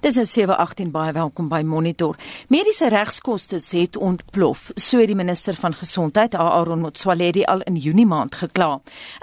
Dis nou 718 baie welkom by Monitor. Mediese regskoste het ontplof, so die minister van gesondheid, Aaron Motsoaledi, al in Junie maand gekla.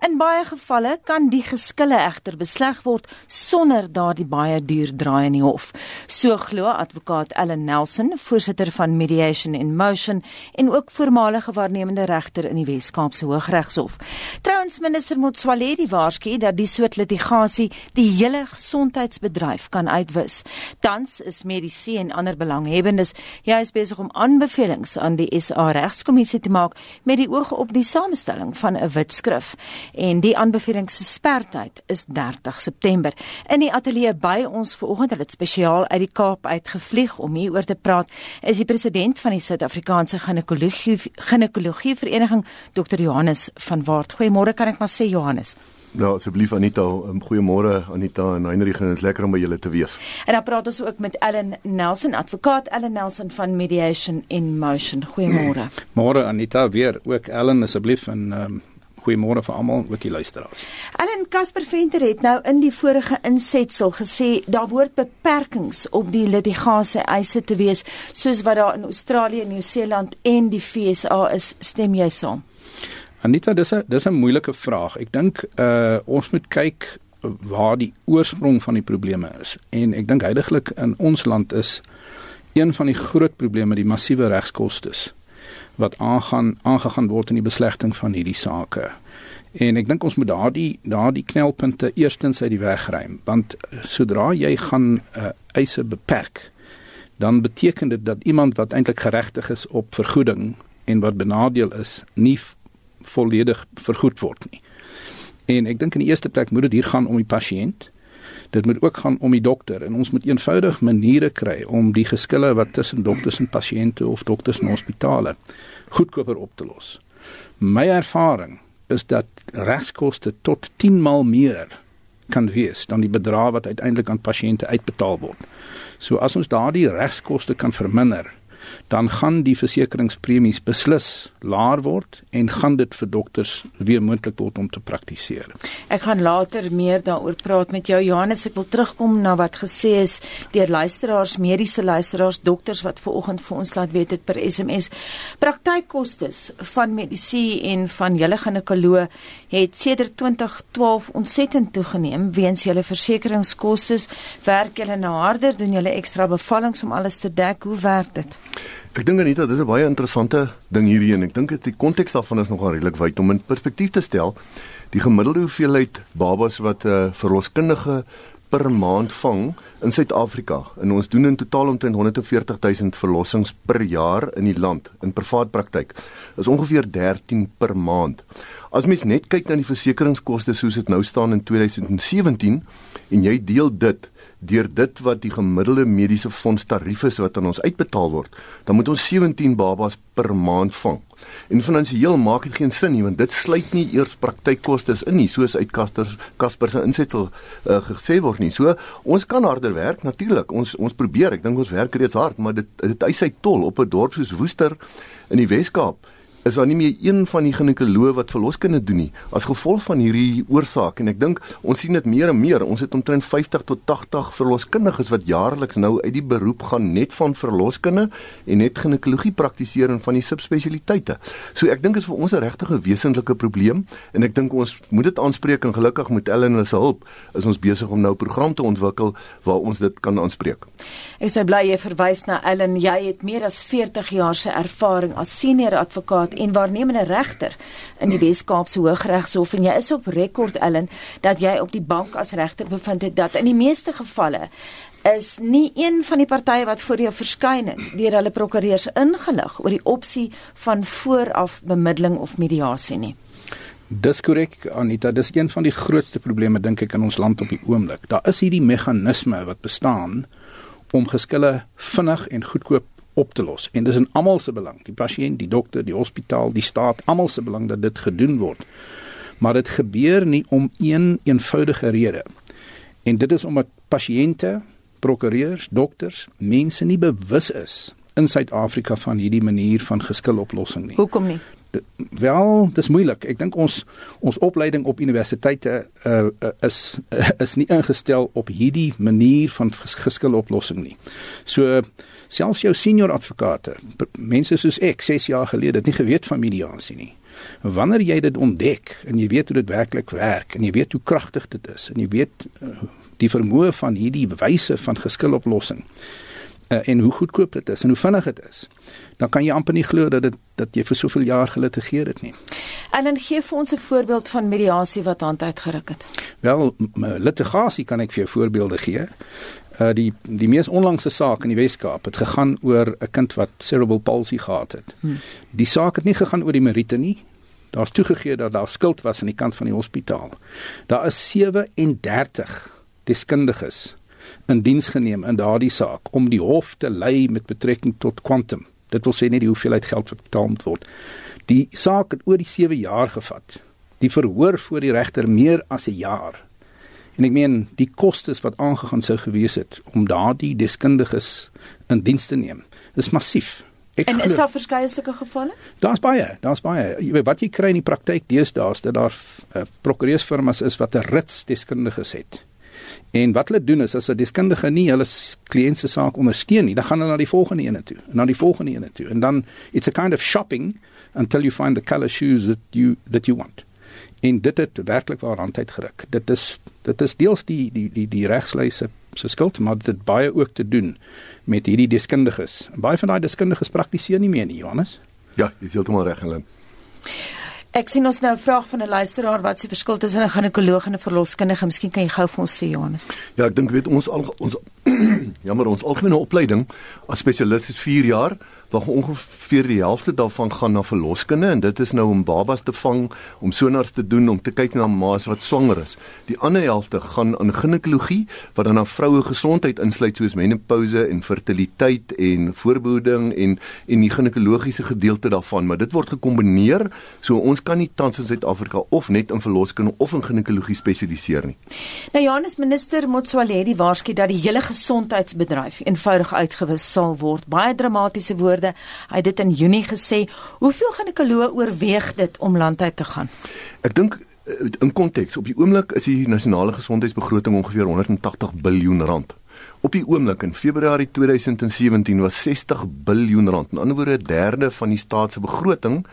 In baie gevalle kan die geskille egter besleg word sonder daardie baie duur draai in die hof. So glo advokaat Ellen Nelson, voorsitter van Mediation in Motion en ook voormalige waarnemende regter in die Wes-Kaapse Hooggeregshof. Trouens minister Motsoaledi waarsku dat die soort litigasie die hele gesondheidsbedryf kan uitwis. Tans is mediese en ander belanghebbendes juis besig om aanbevelings aan die SA Regskommissie te maak met die oog op die samestelling van 'n wetskrif. En die aanbeveling se sperdatum is 30 September. In die ateljee by ons vanoggend het dit spesiaal uit die Kaap uitgevlieg om hieroor te praat, is die president van die Suid-Afrikaanse Ginekologie Ginekologie Vereniging, Dr. Johannes van Waart. Goeiemôre, kan ek maar sê Johannes. Ja, asseblief Anita, um, goeiemôre Anita en Heinrich, dit is lekker om by julle te wees. En dan praat ons ook met Ellen Nelson, advokaat Ellen Nelson van Mediation in Motion. Goeiemôre. Môre Anita weer ook Ellen asseblief en um, goeiemôre vir almal, ook die luisteraars. Ellen Casper Venter het nou in die vorige insetsel gesê daar behoort beperkings op die litigasie eise te wees soos wat daar in Australië, Nieu-Seeland en die FSA is. Stem jy saam? Anita, dis 'n dis 'n moeilike vraag. Ek dink uh ons moet kyk waar die oorsprong van die probleme is. En ek dink heidaglik in ons land is een van die groot probleme die massiewe regskoste wat aangaan aangegaan word in die beslegting van hierdie sake. En ek dink ons moet daardie daardie knelpunte eerstens uit die weg ruim, want sodra jy gaan uh, eise beperk, dan beteken dit dat iemand wat eintlik geregtig is op vergoeding en wat benadeel is, nie volledig vergoed word nie. En ek dink in die eerste plek moet dit hier gaan om die pasiënt. Dit moet ook gaan om die dokter en ons moet eenvoudig maniere kry om die geskille wat tussen dokters en pasiënte of dokters en hospitale goedkoper op te los. My ervaring is dat regskoste tot 10 maal meer kan wees dan die bedrag wat uiteindelik aan pasiënte uitbetaal word. So as ons daardie regskoste kan verminder, dan gaan die versekeringspremies beslis laer word en gaan dit vir dokters weer moontlik word om te praktiseer. Ek gaan later meer daaroor praat met jou Johannes. Ek wil terugkom na wat gesê is deur luisteraars, mediese luisteraars, dokters wat ver oggend vir ons laat weet dit per SMS. Praktykkoste van medisyne en van julle ginekoloog het sedert 2012 ontsettend toegeneem weens julle versekeringskoste. Werk julle nou harder, doen julle ekstra bevallings om alles te dek? Hoe werk dit? Ek dink Anita, dis 'n baie interessante ding hierdie en ek dink dit die konteks daarvan is nogal redelik wyd om in perspektief te stel. Die gemiddelde hoeveelheid babas wat 'n uh, eh, verloskundige per maand vang in Suid-Afrika en ons doen in totaal omtrent 140 000 verlossings per jaar in die land in privaat praktyk is ongeveer 13 per maand. As mens net kyk na die versekeringskoste soos dit nou staan in 2017 en jy deel dit deur dit wat die gemiddelde mediese fonds tarief is wat aan ons uitbetaal word, dan moet ons 17 babas per maand vang. En finansiëel maak dit geen sin nie want dit sluit nie eers praktykkoste in nie soos uit Kasters Kasper se insetsel uh, gesê word nie. So ons kan harder werk natuurlik. Ons ons probeer. Ek dink ons werk reeds hard, maar dit dit eis sy tol op 'n dorp soos Woester in die Wes-Kaap is daar nie meer een van die ginekoloë wat verloskinde doen nie as gevolg van hierdie oorsaak. En ek dink ons sien dit meer en meer. Ons het omtrent 50 tot 80 verloskundiges wat jaarliks nou uit die beroep gaan net van verloskinde en net ginekologie praktiseer en van die subspesialiteite. So ek dink dit is vir ons 'n regtige wesentlike probleem en ek dink ons moet dit aanspreek en gelukkig met Ellen se hulp is ons besig om nou 'n program te ontwikkel waar ons dit kan aanspreek. Ek sou bly jy verwys na Ellen. Jy het meer as 40 jaar se ervaring as senior advokaat en waarnemende regter in die Wes-Kaapse Hooggeregshof en jy is op rekord Ellen dat jy op die bank as regter bevind het dat in die meeste gevalle is nie een van die partye wat voor jou verskyn het deur hulle prokureurs ingelig oor die opsie van vooraf bemiddeling of mediasie nie. Dis korrek Anita, dis een van die grootste probleme dink ek in ons land op die oomblik. Daar is hierdie meganisme wat bestaan om geskille vinnig en goedkoop op te los. En dis in almal se belang die pasiënt die dokter die hospitaal die staat almal se belang dat dit gedoen word. Maar dit gebeur nie om een eenvoudige rede. En dit is omdat pasiënte prokureurs dokters mense nie bewus is in Suid-Afrika van hierdie manier van geskiloplossing nie. Hoekom nie wel, dis moeilik. Ek dink ons ons opleiding op universiteite uh, uh, is uh, is nie ingestel op hierdie manier van geskiloplossing nie. So selfs jou senior advokate, mense soos ek 6 jaar gelede het nie geweet van mediasie nie. Wanneer jy dit ontdek en jy weet hoe dit werklik werk en jy weet hoe kragtig dit is en jy weet uh, die vermoë van hierdie bewyse van geskiloplossing uh, en hoe goedkoop dit is en hoe vinnig dit is, dan kan jy amper nie glo dat dit dat jy vir soveel jaar gelitigeer het nie. En dan gee vir ons 'n voorbeeld van mediasie wat hand uitgeruk het. Wel, litigasie kan ek vir jou voorbeelde gee. Uh die die mees onlangse saak in die Weskaap het gegaan oor 'n kind wat cerebral palsy gehad het. Hmm. Die saak het nie gegaan oor die meriete nie. Daar's toegegee dat daar skuld was aan die kant van die hospitaal. Daar is 37 deskundiges in diens geneem in daardie saak om die hof te lei met betrekking tot kwantum. Dit wil sê nie die hoeveelheid geld wat betaal moet word. Die saak het oor die 7 jaar gevat. Die verhoor voor die regter meer as 'n jaar. En ek meen die kostes wat aangegaan sou gewees het om daardie deskundiges in diens te neem, is massief. Ek en is daar verskeie sulke gevalle? Daar's baie, daar's baie. Jy weet wat jy kry in die praktyk deesdae is dat daar uh, prokureursfirmas is wat 'n rits deskundiges het. En wat hulle doen is as 'n deskundige nie hulle kliënt se saak ondersteun nie, dan gaan hulle na die volgende een toe, na die volgende een toe. En dan it's a kind of shopping until you find the color shoes that you that you want. En dit het werklik waar hand uitgeruk. Dit is dit is deels die die die die regslyse se skuld, maar dit baie ook te doen met hierdie deskundiges. Baie van daai deskundiges praktiseer nie meer nie, Johannes. Ja, jy is heeltemal reg, Helen. Ek sien ons nou 'n vraag van 'n luisteraar wat se verskil tussen 'n ginekoloog en 'n verloskundige. Miskien kan jy gou vir ons sê Johannes. Ja, ek dink weet ons al ons jammer ons algemene opleiding as spesialis is 4 jaar waar ongeveer die helfte daarvan gaan na verloskunde en dit is nou om babas te vang, om sonars te doen, om te kyk na ma's wat swanger is. Die ander helfte gaan aan ginekologie wat dan na vroue gesondheid insluit soos menopouse en fertiliteit en voorbehoeding en en die ginekologiese gedeelte daarvan, maar dit word gekombineer so ons kan nie tans in Suid-Afrika of net in verloskunde of in ginekologie spesialiseer nie. Nou Johannes minister Motsoaledi waarsku dat die hele gesondheidsbedryf eenvoudig uitgewis sal word. Baie dramatiese woorde woorde. Hy het dit in Junie gesê. Hoeveel ginekoloë oorweeg dit om landheid te gaan? Ek dink eh, in konteks op die oomblik is die nasionale gesondheidsbegroting ongeveer 180 biljoen rand. Op die oomblik in Februarie 2017 was 60 biljoen rand. In ander woorde 'n derde van die staat se begroting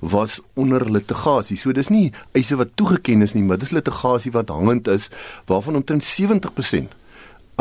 was onder litigasie. So dis nie eise wat toegeken is nie, maar dis litigasie wat hangend is waarvan omtrent 70%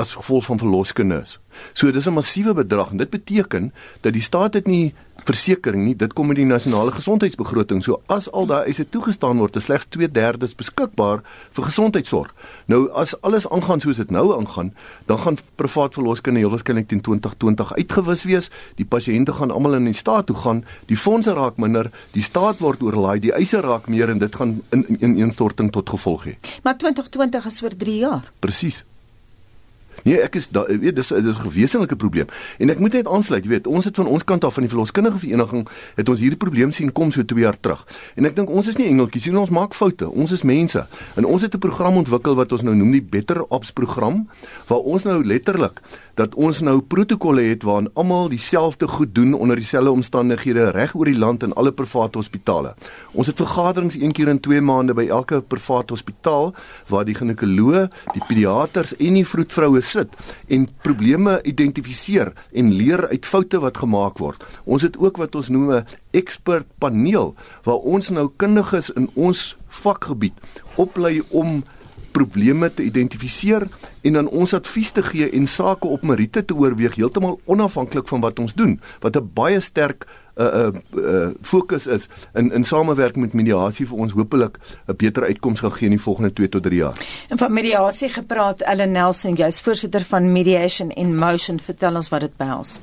as gevolg van verloskinders. So dis 'n massiewe bedrag en dit beteken dat die staat dit nie versekering nie, dit kom met die nasionale gesondheidsbegroting. So as al daai eise toegestaan word, is slegs 2/3 beskikbaar vir gesondheidsorg. Nou as alles aangaan soos dit nou aangaan, dan gaan privaat verloskinde heel waarskynlik teen 2020 uitgewis wees. Die pasiënte gaan almal in die staat toe gaan, die fondse raak minder, die staat word oorlaai, die eise raak meer en dit gaan in in ineenstorting tot gevolg hê. Maar 2020 is oor 3 jaar. Presies. Nee, ek is da, weet dis dis 'n wesenlike probleem. En ek moet net aansluit, weet, ons het van ons kant af van die verloskundige vereniging het ons hierdie probleem sien kom so 2 jaar terug. En ek dink ons is nie engeltjies nie, ons maak foute. Ons is mense. En ons het 'n program ontwikkel wat ons nou noem die Better Ops program waar ons nou letterlik dat ons nou protokolle het waarin almal dieselfde goed doen onder dieselfde omstandighede reg oor die land in alle private hospitale. Ons het vergaderings een keer in 2 maande by elke private hospitaal waar die ginekoloog, die pediaters en die vroedvroue sit en probleme identifiseer en leer uit foute wat gemaak word. Ons het ook wat ons noem 'n expert paneel waar ons nou kundiges in ons vakgebied oplei om probleme te identifiseer en dan ons advies te gee en sake op meriete te oorweeg heeltemal onafhanklik van wat ons doen wat 'n baie sterk 'n uh, 'n uh, uh, fokus is in in samewerking met mediasie vir ons hopelik 'n beter uitkoms gaan gee in die volgende 2 tot 3 jaar. En van mediasie gepraat Ellen Nelson, jy's voorsitter van Mediation in Motion, vertel ons wat dit behels.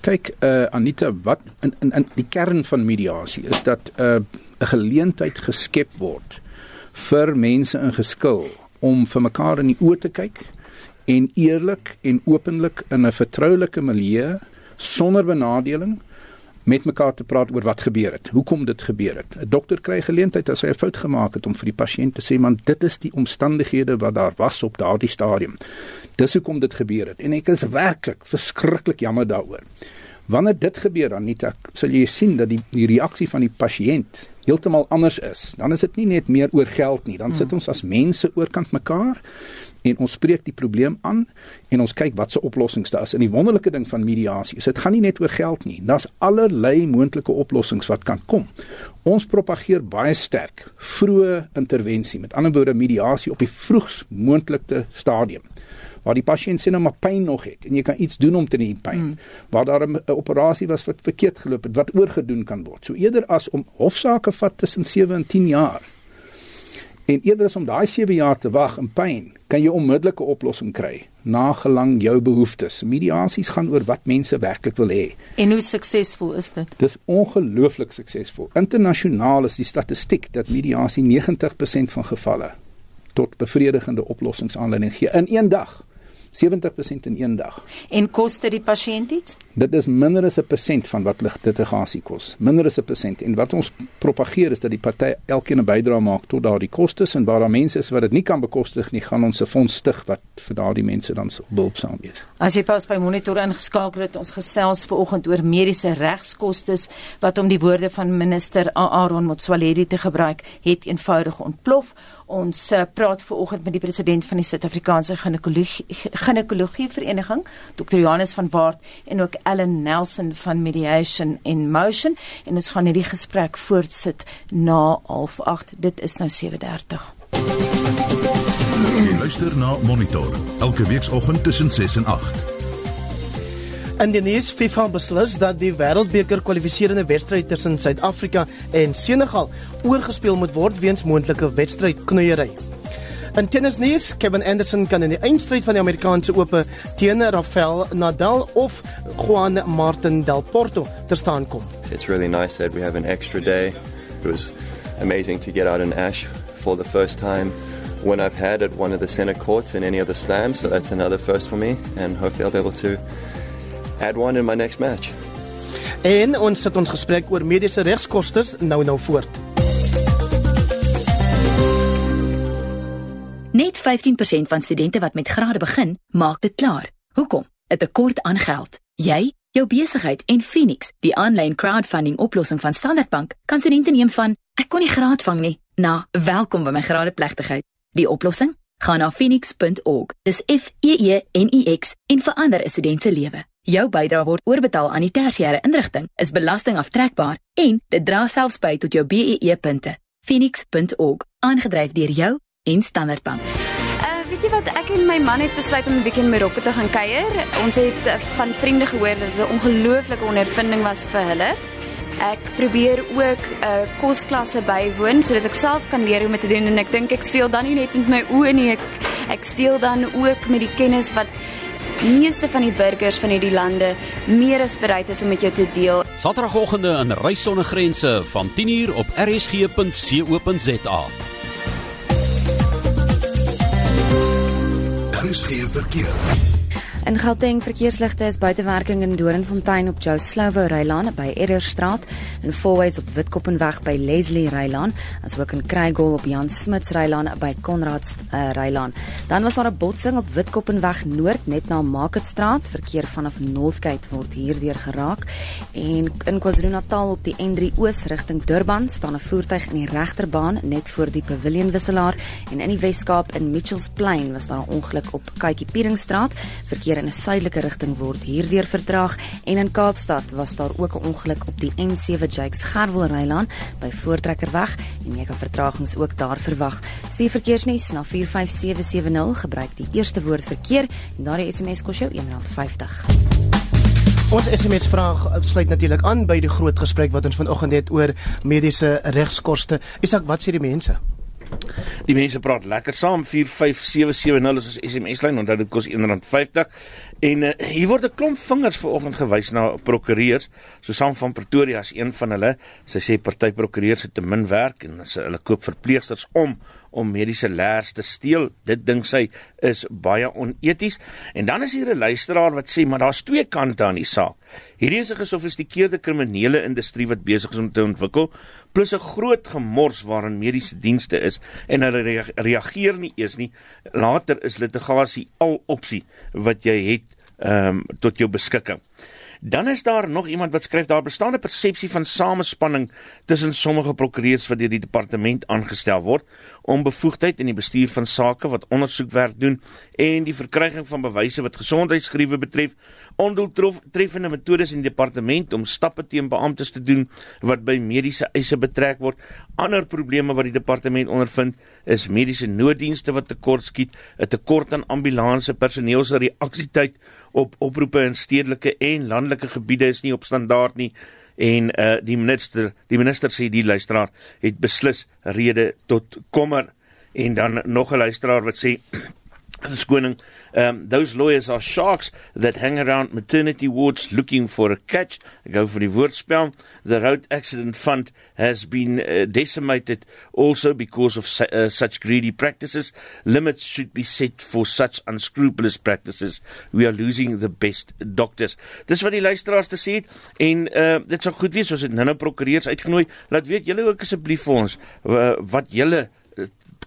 Kyk, uh, Anita, wat in, in in die kern van mediasie is dat 'n uh, 'n geleentheid geskep word vir mense in geskil om vir mekaar in die oë te kyk en eerlik en openlik in 'n vertroulike milieu sonder benadeling met mekaar te praat oor wat gebeur het. Hoekom dit gebeur het. 'n Dokter kry geleentheid as hy 'n fout gemaak het om vir die pasiënt te sê man dit is die omstandighede wat daar was op daardie stadium. Dis hoekom dit gebeur het en ek is werklik verskriklik jammer daaroor. Wanneer dit gebeur dan nie, sal jy sien dat die die reaksie van die pasiënt heeltemal anders is. Dan is dit nie net meer oor geld nie, dan sit hmm. ons as mense oorkant mekaar en ons spreek die probleem aan en ons kyk wat se oplossings daar is. En die wonderlike ding van mediasie is dit gaan nie net oor geld nie. Daar's allerlei moontlike oplossings wat kan kom. Ons propageer baie sterk vroeë intervensie, met ander woorde mediasie op die vroegs moontlike stadium waar die pasiënt sien nou maar pyn nog het en jy kan iets doen om te die pyn. Hmm. Waar daar 'n operasie was wat verkeerd geloop het wat oorgedoen kan word. So eerder as om hofsaake vat tussen 7 en 10 jaar En eerder as om daai 7 jaar te wag in pyn, kan jy onmiddellike oplossing kry nagelang jou behoeftes. Mediasies gaan oor wat mense werklik wil hê. En hoe suksesvol is dit? Dis ongelooflik suksesvol. Internasionaal is die statistiek dat mediasie 90% van gevalle tot bevredigende oplossings aanleiding gee in een dag. 70% in een dag. En kos dit die pasiënt iets? Dit is minder as 'n persent van wat litigasie kos. Minder as 'n persent. En wat ons propageer is dat die party elkeen 'n bydrae maak tot daardie kostes en waar daar mense is wat dit nie kan bekostig nie, gaan ons 'n fonds stig wat vir daardie mense dan behulpsaam wees. As jy pas by monitor ingeskakel het, ons gesels vanoggend oor mediese regskostes wat om die woorde van minister Aaron Motsoaledi te gebruik, het eenvoudig ontplof. Ons uh, praat vanoggend met die president van die Suid-Afrikaanse Ginekologie Ginekologie Vereniging, Dr. Johannes van Waart en ook Ellen Nelson van Mediation in Motion en ons gaan hierdie gesprek voortsit na 08:30. Dit is nou 7:30. Jy luister na Monitor elke weekoggend tussen 6 en 8. Indonesië FIFA beslis dat die Wêreldbeker kwalifiserende wedstryd tussen Suid-Afrika en Senegal oorgespeel moet word weens moontlike wedstrydknoeiery. In tennisnuus, Kevin Anderson kan in die eindstryd van die Amerikaanse Ope teen Rafael Nadal of Juan Martin del Potro te staan kom. It's really nice that we have an extra day. It was amazing to get out in Ash for the first time when I've had at one of the center courts in any of the slams, so that's another first for me and hopefully I'll be able to add one in my next match. En ons sit ons gesprek oor mediese regskoste nou nou voort. Net 15% van studente wat met grade begin, maak dit klaar. Hoekom? 'n Tekort aan geld. Jy, jou besigheid en Phoenix, die aanlyn crowdfunding oplossing van Standard Bank, kan studente neem van ek kon nie graad vang nie na welkom by my gradeplegtigheid. Die oplossing? Gaan na phoenix.org. Dis F E E N I X en verander 'n student se lewe. Jou bydrae word oorbetaal aan die tersiêre inrigting, is belastingaftrekbaar en dit dra selfs by tot jou BEE punte. phoenix.org, aangedryf deur jou en Standard Bank. Uh, weet jy wat ek en my man het besluit om 'n bietjie met Rokke te gaan kuier. Ons het uh, van vriende gehoor dat dit 'n ongelooflike ondervinding was vir hulle. Ek probeer ook 'n uh, kosklasse bywoon sodat ek self kan leer hoe om te doen en ek dink ek steel dan nie net met my oë nie, ek ek steel dan ook met die kennis wat meeste van die burgers van hierdie lande meer as bereid is om met jou te deel. Saterdagoggende in Reis sonder grense van 10:00 op rsg.co.za. Daar is geen verkeer. In Gauteng verkeersligte is buitewerking in Doringfontein op Joe Slovo Rylaan by Edderstraat en Fourways op Witkoppenweg by Leslie Rylaan, asook in Krygol op Jan Smuts Rylaan by Konrad uh, Rylaan. Dan was daar 'n botsing op Witkoppenweg Noord net na Marketstraat. Verkeer vanaf Northgate word hierdeur geraak en in KwaZulu-Natal op die N3 Oos rigting Durban staan 'n voertuig in die regterbaan net voor die Pavilion wisselaar en in die Wes-Kaap in Mitchells Plain was daar 'n ongeluk op Kykie Pieringstraat. Verkeer verkeer in 'n suidelike rigting word hierdeur vertraag en in Kaapstad was daar ook 'n ongeluk op die N7 Jakes Gerwel Rylaan by Voortrekkerweg en jy kan vertragings ook daar verwag. Sien verkeersnuus na 45770 gebruik die eerste woord verkeer en daardie SMS kos jou R1.50. Ons SMS vraag sluit natuurlik aan by die groot gesprek wat ons vanoggend het oor mediese regskoste. Isak, wat sê die mense? Die mense praat lekker saam 45770 is ons SMS lyn onthou dit kos R1.50 en uh, hier word 'n klomp vingers vanoggend gewys na prokureurs. So saam van Pretoria as een van hulle. Sy sê party prokureurs het te min werk en sy, hulle koop verpleegsters om om mediese leers te steel. Dit dink sy is baie oneties. En dan is hier 'n luisteraar wat sê maar daar's twee kante aan die saak. Hierdie is 'n gesofistikeerde kriminele industrie wat besig is om te ontwikkel, plus 'n groot gemors waarin mediese dienste is en hulle reageer nie eers nie. Later is litigasie al opsie wat jy het ehm um, tot jou beskikking. Dan is daar nog iemand wat skryf daar bestaan 'n persepsie van samespanning tussen sommige prokureurs wat deur die departement aangestel word om bevoegdheid in die bestuur van sake wat ondersoekwerk doen en die verkryging van bewyse wat gesondheidsgeriewe betref, ondoeltreffende metodes in die departement om stappe teen beamptes te doen wat by mediese eise betrek word. Ander probleme wat die departement ondervind is mediese nooddienste wat tekortskiet, 'n tekort aan ambulanse personeel se reaksietyd op oproepe in stedelike en landelike gebiede is nie op standaard nie. En uh die minister die minister sê die luisteraar het beslis rede tot kommer. En dan nog 'n luisteraar wat sê skoning um those lawyers are sharks that hang around maternity wards looking for a catch. I go for die woordspel. The road accident fund has been uh, decimated also because of su uh, such greedy practices. Limits should be set for such unscrupulous practices. We are losing the best doctors. Dis wat die luisteraars te sê het en uh, dit sou goed wees. As dit nou-nou prokureurs uitgenooi. Laat weet julle ook asseblief vir ons uh, wat julle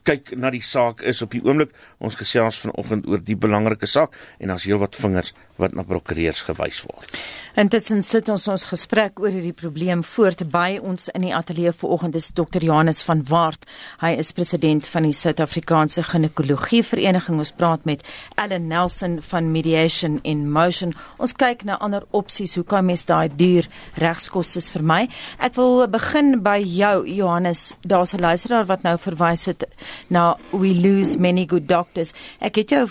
kyk na die saak is op die oomblik ons gesels vanoggend oor die belangrike saak en daar's heelwat vingers wat na prokureurs gewys word. Intussen sit ons ons gesprek oor hierdie probleem voort by ons in die ateljee vanoggend is Dr. Johannes van Waart. Hy is president van die Suid-Afrikaanse Ginekologie Vereniging. Ons praat met Ellen Nelson van Mediation in Motion. Ons kyk na ander opsies. Hoe kan mens daai duur regskoste vermy? Ek wil begin by jou Johannes. Daar's 'n luisteraar wat nou verwys het na we lose many good doctors. Ek het jou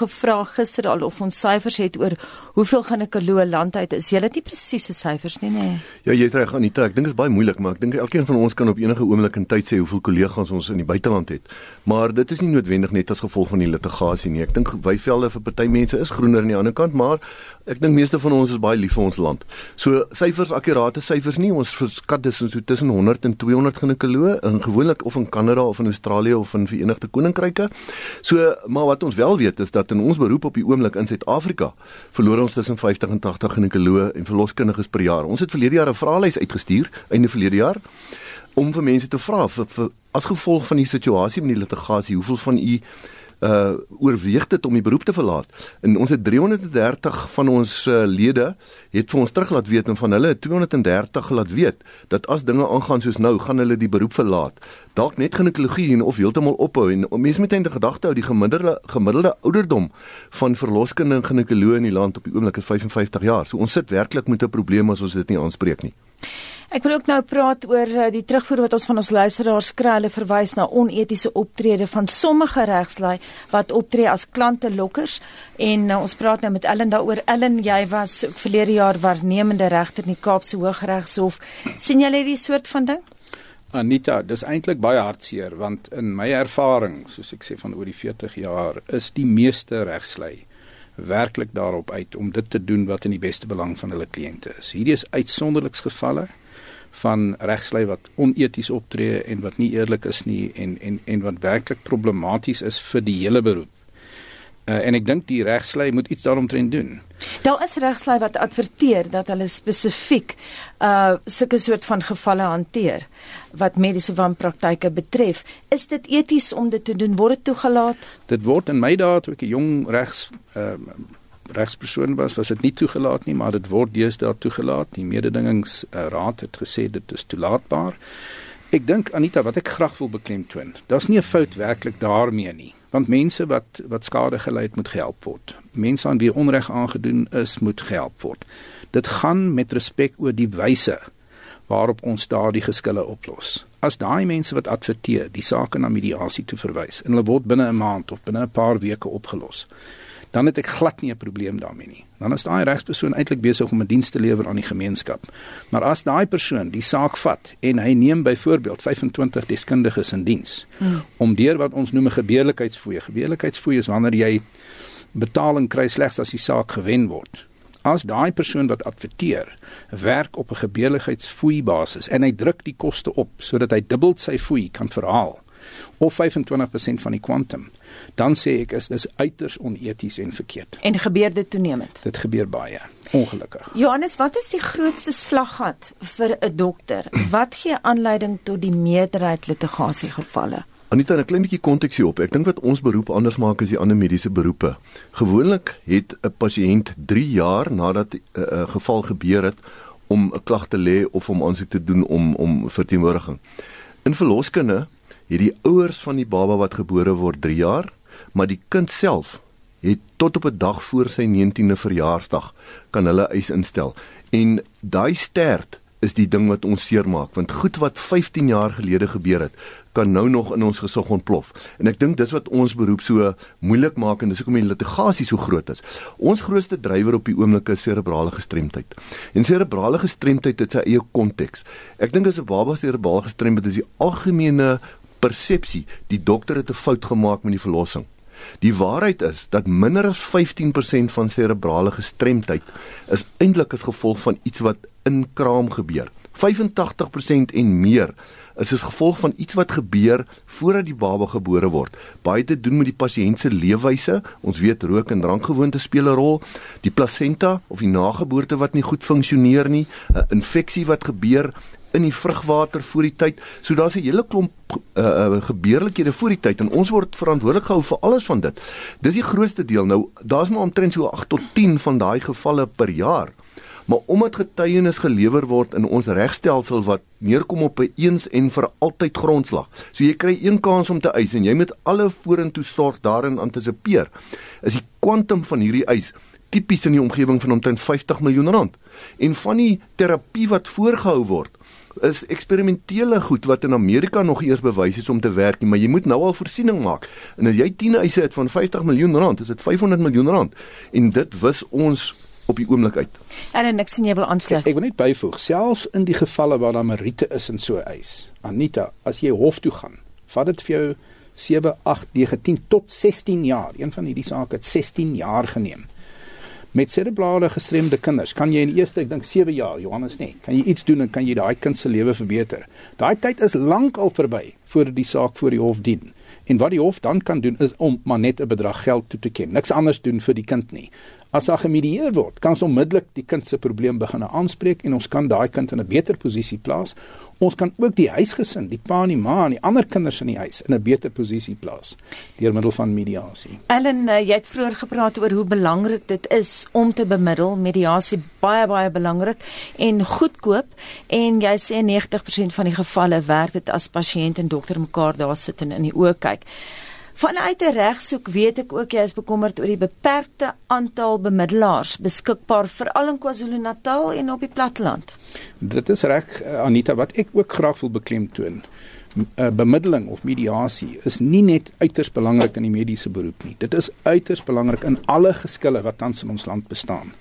gevra gister al of ons syfers het oor hoeveel ginekoloë landheid is. Jy het nie presiese syfers nie, nê? Ja, jy's reg Anita, ek dink dit is baie moeilik, maar ek dink elkeen van ons kan op enige oomblik in tyd sê hoeveel kollegas ons in die buiteland het. Maar dit is nie noodwendig net as gevolg van die litigasie nie. Ek dink wyvelde vir party mense is groener aan die ander kant, maar ek dink meeste van ons is baie lief vir ons land. So syfers, akkurate syfers nie. Ons verskat dis so tussen 100 en 200 ginekoloë in gewoonlik of in Kanada of in Australië of in Verenigde Koninkryke. So, maar wat ons wel weet is dat in ons beroep op die oomblik in Suid-Afrika verloor ons tussen 50 en 80 ginekoloë en verloskundiges per jaar. Ons het verlede jaar 'n vraelys uitgestuur einde verlede jaar om vir mense te vra vir, vir as gevolg van die situasie met die litigasie, hoeveel van u uh oorweeg dit om die beroep te verlaat. En ons het 330 van ons uh, lede het vir ons terug laat weet en van hulle 230 laat weet dat as dinge aangaan soos nou, gaan hulle die beroep verlaat. Dalk net ginekologie en of heeltemal ophou en mense moet eintlik gedagte hou die gemiddelde gemiddelde ouderdom van verloskundige en ginekoloë in die land op die oomblik is 55 jaar. So ons sit werklik met 'n probleem as ons dit nie aanspreek nie. Ek wil ook nou praat oor uh, die terugvoer wat ons van ons luisteraars kry. Hulle verwys na onetiese optrede van sommige regslui wat optree as klante lokkers en uh, ons praat nou met Ellen daaroor. Ellen, jy was verlede jaar waarnemende regter in die Kaapse Hooggeregshof. sien jy hierdie soort van ding? Anita, dis eintlik baie hartseer want in my ervaring, soos ek sê van oor die 40 jaar, is die meeste regslui werklik daarop uit om dit te doen wat in die beste belang van hulle kliënte is. Hierdie is uitsonderliks gevalle van regslui wat oneties optree en wat nie eerlik is nie en en en wat werklik problematies is vir die hele beroep. Uh, en ek dink die regslui moet iets daaromtrent doen. Daar is regslui wat adverteer dat hulle spesifiek uh sulke soort van gevalle hanteer wat mediese wanpraktyke betref. Is dit eties om dit te doen? Word dit toegelaat? Dit word in my dae toe ek 'n jong regs uh regspersoon was, was dit nie toegelaat nie, maar dit word deesdae toegelaat. Die mededingingsraad het gesê dit is toelaatbaar. Ek dink Anita wat ek graag wil beklemtoon. Daar's nie 'n fout werklik daarmee nie, want mense wat wat skade gely het moet gehelp word. Mense aan wie onreg aangedoen is, moet gehelp word. Dit gaan met respek oor die wyse waarop ons daardie geskille oplos. As daai mense wat adverteer die saak na mediasie toe verwys en hulle word binne 'n maand of binne 'n paar weke opgelos, dan het ek glad nie 'n probleem daarmee nie. Dan is daai regspersoon eintlik besig om 'n diens te lewer aan die gemeenskap. Maar as daai persoon die saak vat en hy neem byvoorbeeld 25 deskundiges in diens hmm. om deur wat ons noem 'n gebeurlikheidsfooi. Gebeurlikheidsfooi is wanneer jy betaling kry slegs as die saak gewen word. As daai persoon wat adverteer werk op 'n gebeurlikheidsfooi basis en hy druk die koste op sodat hy dubbel sy fooi kan verhaal of 25% van die kwantum dan sê ek is dis uiters oneties en verkeerd. En gebeur dit toenemend? Dit gebeur baie, ongelukkig. Johannes, wat is die grootste slaggat vir 'n dokter? Wat gee aanleiding tot die meerderheid litigasiegevalle? Anita, 'n klein bietjie konteks hier op. Ek dink wat ons beroep anders maak as die ander mediese beroepe. Gewoonlik het 'n pasiënt 3 jaar nadat 'n uh, geval gebeur het om 'n klag te lê of om aansoek te doen om om verteenwoordiging. In verloskunde het die ouers van die baba wat gebore word 3 jaar, maar die kind self het tot op 'n dag voor sy 19de verjaarsdag kan hulle eis instel. En daai stert is die ding wat ons seermaak want goed wat 15 jaar gelede gebeur het kan nou nog in ons gesig ontplof. En ek dink dis wat ons beroep so moeilik maak en dis hoekom die litigasie so groot is. Ons grootste drywer op die oomblik is serebrale gestremdheid. En serebrale gestremdheid het sy eie konteks. Ek dink as 'n baba serebrale gestremd is die algemene persepsie die dokter het 'n fout gemaak met die verlossing. Die waarheid is dat minder as 15% van serebrale gestremdheid is eintlik as gevolg van iets wat in kraam gebeur. 85% en meer is as gevolg van iets wat gebeur voordat die baba gebore word. Baie te doen met die pasiënt se leefwyse. Ons weet rook en drankgewoontes speel 'n rol. Die plasenta of die nageboorte wat nie goed funksioneer nie, 'n infeksie wat gebeur in die vrugwater voor die tyd. So daar's 'n hele klomp uh, gebeurlikhede voor die tyd en ons word verantwoordelik gehou vir alles van dit. Dis die grootste deel. Nou, daar's maar omtrent so 8 tot 10 van daai gevalle per jaar. Maar omdat getuienis gelewer word in ons regstelsel wat neerkom op 'n eens en vir altyd grondslag. So jy kry een kans om te eis en jy moet alle vorentoe sorg daarin antisipeer. Is die kwantum van hierdie eis tipies in die omgewing van omtrent 50 miljoen rand. En van die terapie wat voorgehou word, is eksperimentele goed wat in Amerika nog eers bewys is om te werk nie, maar jy moet nou al voorsiening maak. En as jy 10 eise het van 50 miljoen rand, is dit 500 miljoen rand en dit wis ons op die oomblik uit. En ek sien jy wil aansluit. Ek, ek wil net byvoeg, selfs in die gevalle waar daar meriete is en so eis. Anita, as jy hof toe gaan, vat dit vir jou 7, 8, 9, 10 tot 16 jaar. Een van hierdie sake het 16 jaar geneem met serebrale gestremde kinders kan jy in eerste ek dink 7 jaar Johannes nê kan jy iets doen en kan jy daai kind se lewe verbeter. Daai tyd is lank al verby voordat die saak voor die hof dien. En wat die hof dan kan doen is om maar net 'n bedrag geld toe te ken. Niks anders doen vir die kind nie. As daar gemedieer word, kan ons onmiddellik die kind se probleem begin aanspreek en ons kan daai kind in 'n beter posisie plaas Ons kan ook die huisgesin, die pa en die ma en die ander kinders in die huis in 'n beter posisie plaas deur middel van mediasie. Ellen, uh, jy het vroeër gepraat oor hoe belangrik dit is om te bemiddel. Mediasie baie baie belangrik en goedkoop en jy sê 90% van die gevalle werk dit as pasiënt en dokter mekaar daar sit en in die oë kyk. Vanuit 'n regsoek weet ek ook jy is bekommerd oor die beperkte aantal bemiddelaars beskikbaar veral in KwaZulu-Natal en op die platteland. Dit is reg eh, Anita wat ek ook graag wil beklemtoon. eh, Bemiddeling of mediasie is nie net uiters belangrik in die mediese beroep nie. Dit is uiters belangrik in alle geskille wat tans in ons land bestaan.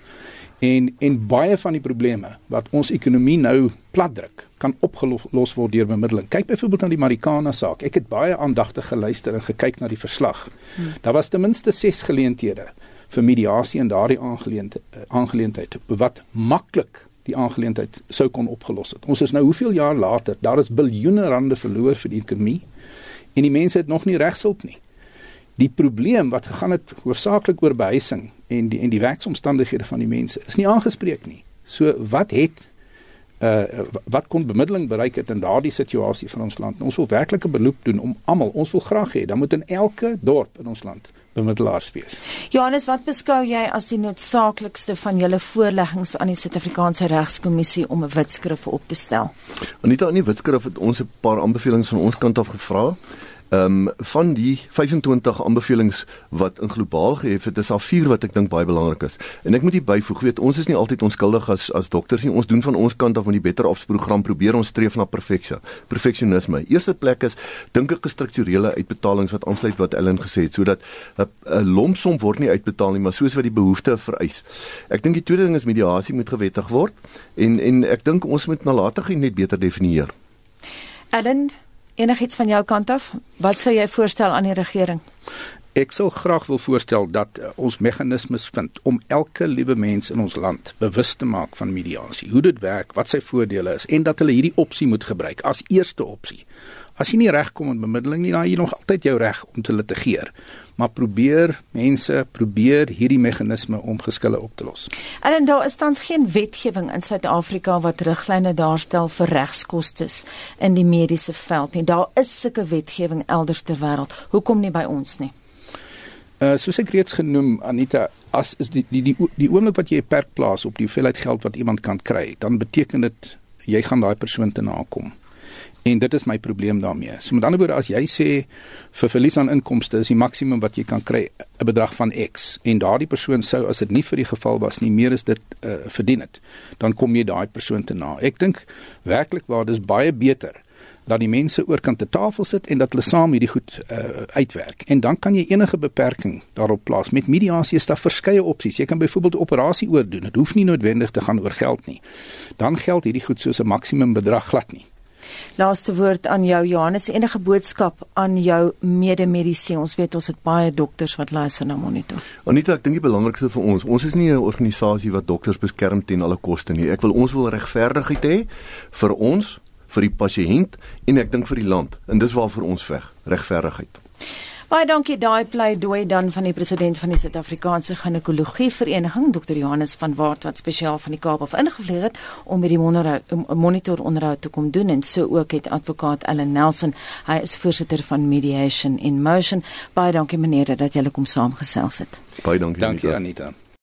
En en baie van die probleme wat ons ekonomie nou platdruk, kan opgelos word deur bemiddeling. Kyk byvoorbeeld aan die Marikana saak. Ek het baie aandagtig geluister en gekyk na die verslag. Hmm. Daar was ten minste 6 geleenthede vir mediasie in daardie aangeleentheid aangeleentheid wat maklik die aangeleentheid sou kon opgelos het. Ons is nou hoeveel jaar later, daar is biljoene rande verloor vir die ekonomie en die mense het nog nie regshulp nie. Die probleem wat gegaan het hoofsaaklik oor behuising en die en die werksomstandighede van die mense is nie aangespreek nie. So wat het uh wat kon bemiddeling bereik het in daardie situasie van ons land. Ons wil werklik 'n beroep doen om almal, ons wil graag hê dan moet in elke dorp in ons land bemiddelaars wees. Johannes, wat beskou jy as die noodsaaklikste van julle voorleggings aan die Suid-Afrikaanse Regskommissie om 'n wetskrif op te stel? Anita, in die wetskrif het ons 'n paar aanbevelings van ons kant af gevra. Ehm um, van die 25 aanbevelings wat in globaal gehef het, is daar vier wat ek dink baie belangrik is. En ek moet hier byvoeg, weet ons is nie altyd onskuldig as as dokters nie. Ons doen van ons kant af met die Better Ops program probeer ons streef na perfeksie. Perfeksionisme. Eerste plek is dink ek gestruktureerde uitbetalings wat aansluit wat Ellen gesê het sodat 'n lompsom word nie uitbetaal nie, maar soos wat die behoefte vereis. Ek dink die tweede ding is mediasie moet gewettig word en en ek dink ons moet nalatigheid net beter definieer. Ellen enigiets van jou kant af? Wat sou jy voorstel aan die regering? Ek sou graag wil voorstel dat uh, ons meganismes vind om elke liewe mens in ons land bewus te maak van mediasie, hoe dit werk, wat sy voordele is en dat hulle hierdie opsie moet gebruik as eerste opsie As jy nie regkom met bemiddeling nie, dan het jy nog altyd jou reg om te litigeer. Maar probeer mense probeer hierdie meganisme om geskille op te los. En daar is tans geen wetgewing in Suid-Afrika wat riglyne daarstel vir regskoste in die mediese veld nie. Daar is sulke wetgewing elders ter wêreld. Hoekom nie by ons nie? Uh soos ek reeds genoem Anita, as is die die die, die oomblik wat jy 'n perk plaas op die hoeveelheid geld wat iemand kan kry, dan beteken dit jy gaan daai persoon te nakom. En dit is my probleem daarmee. So met ander woorde as jy sê vir verlies aan inkomste is die maksimum wat jy kan kry 'n bedrag van X en daardie persoon sou as dit nie vir die geval was nie meer as dit uh, verdien het, dan kom jy daai persoon te na. Ek dink werklik waar dis baie beter dat die mense oorkant te tafel sit en dat hulle saam hierdie goed uh, uitwerk. En dan kan jy enige beperking daarop plaas. Met mediasie is daar verskeie opsies. Jy kan byvoorbeeld 'n operasie oordoen. Dit hoef nie noodwendig te gaan oor geld nie. Dan geld hierdie goed soos 'n maksimum bedrag glad nie. Laaste woord aan jou Johannes, enige boodskap aan jou medemediese. Ons weet ons het baie dokters wat luister na monitor. Anita, ek dink die belangrikste vir ons, ons is nie 'n organisasie wat dokters beskerm teen alle koste nie. Ek wil ons wil regverdigheid hê vir ons vir die pasiënt en ek dink vir die land. En dis waarvoor ons veg, regverdigheid. Baie dankie daai pleidooi dan van die president van die Suid-Afrikaanse Ginekologie Vereniging, Dr. Johannes van Wart wat spesiaal van die Kaap af ingevlieg het om hierdie monitor onderhoud te kom doen en so ook het advokaat Ellen Nelson, hy is voorsitter van Mediation in Motion. Baie dankie meneer dat julle kom saamgesels het. Baie dankie. Dankie Anita. Anita.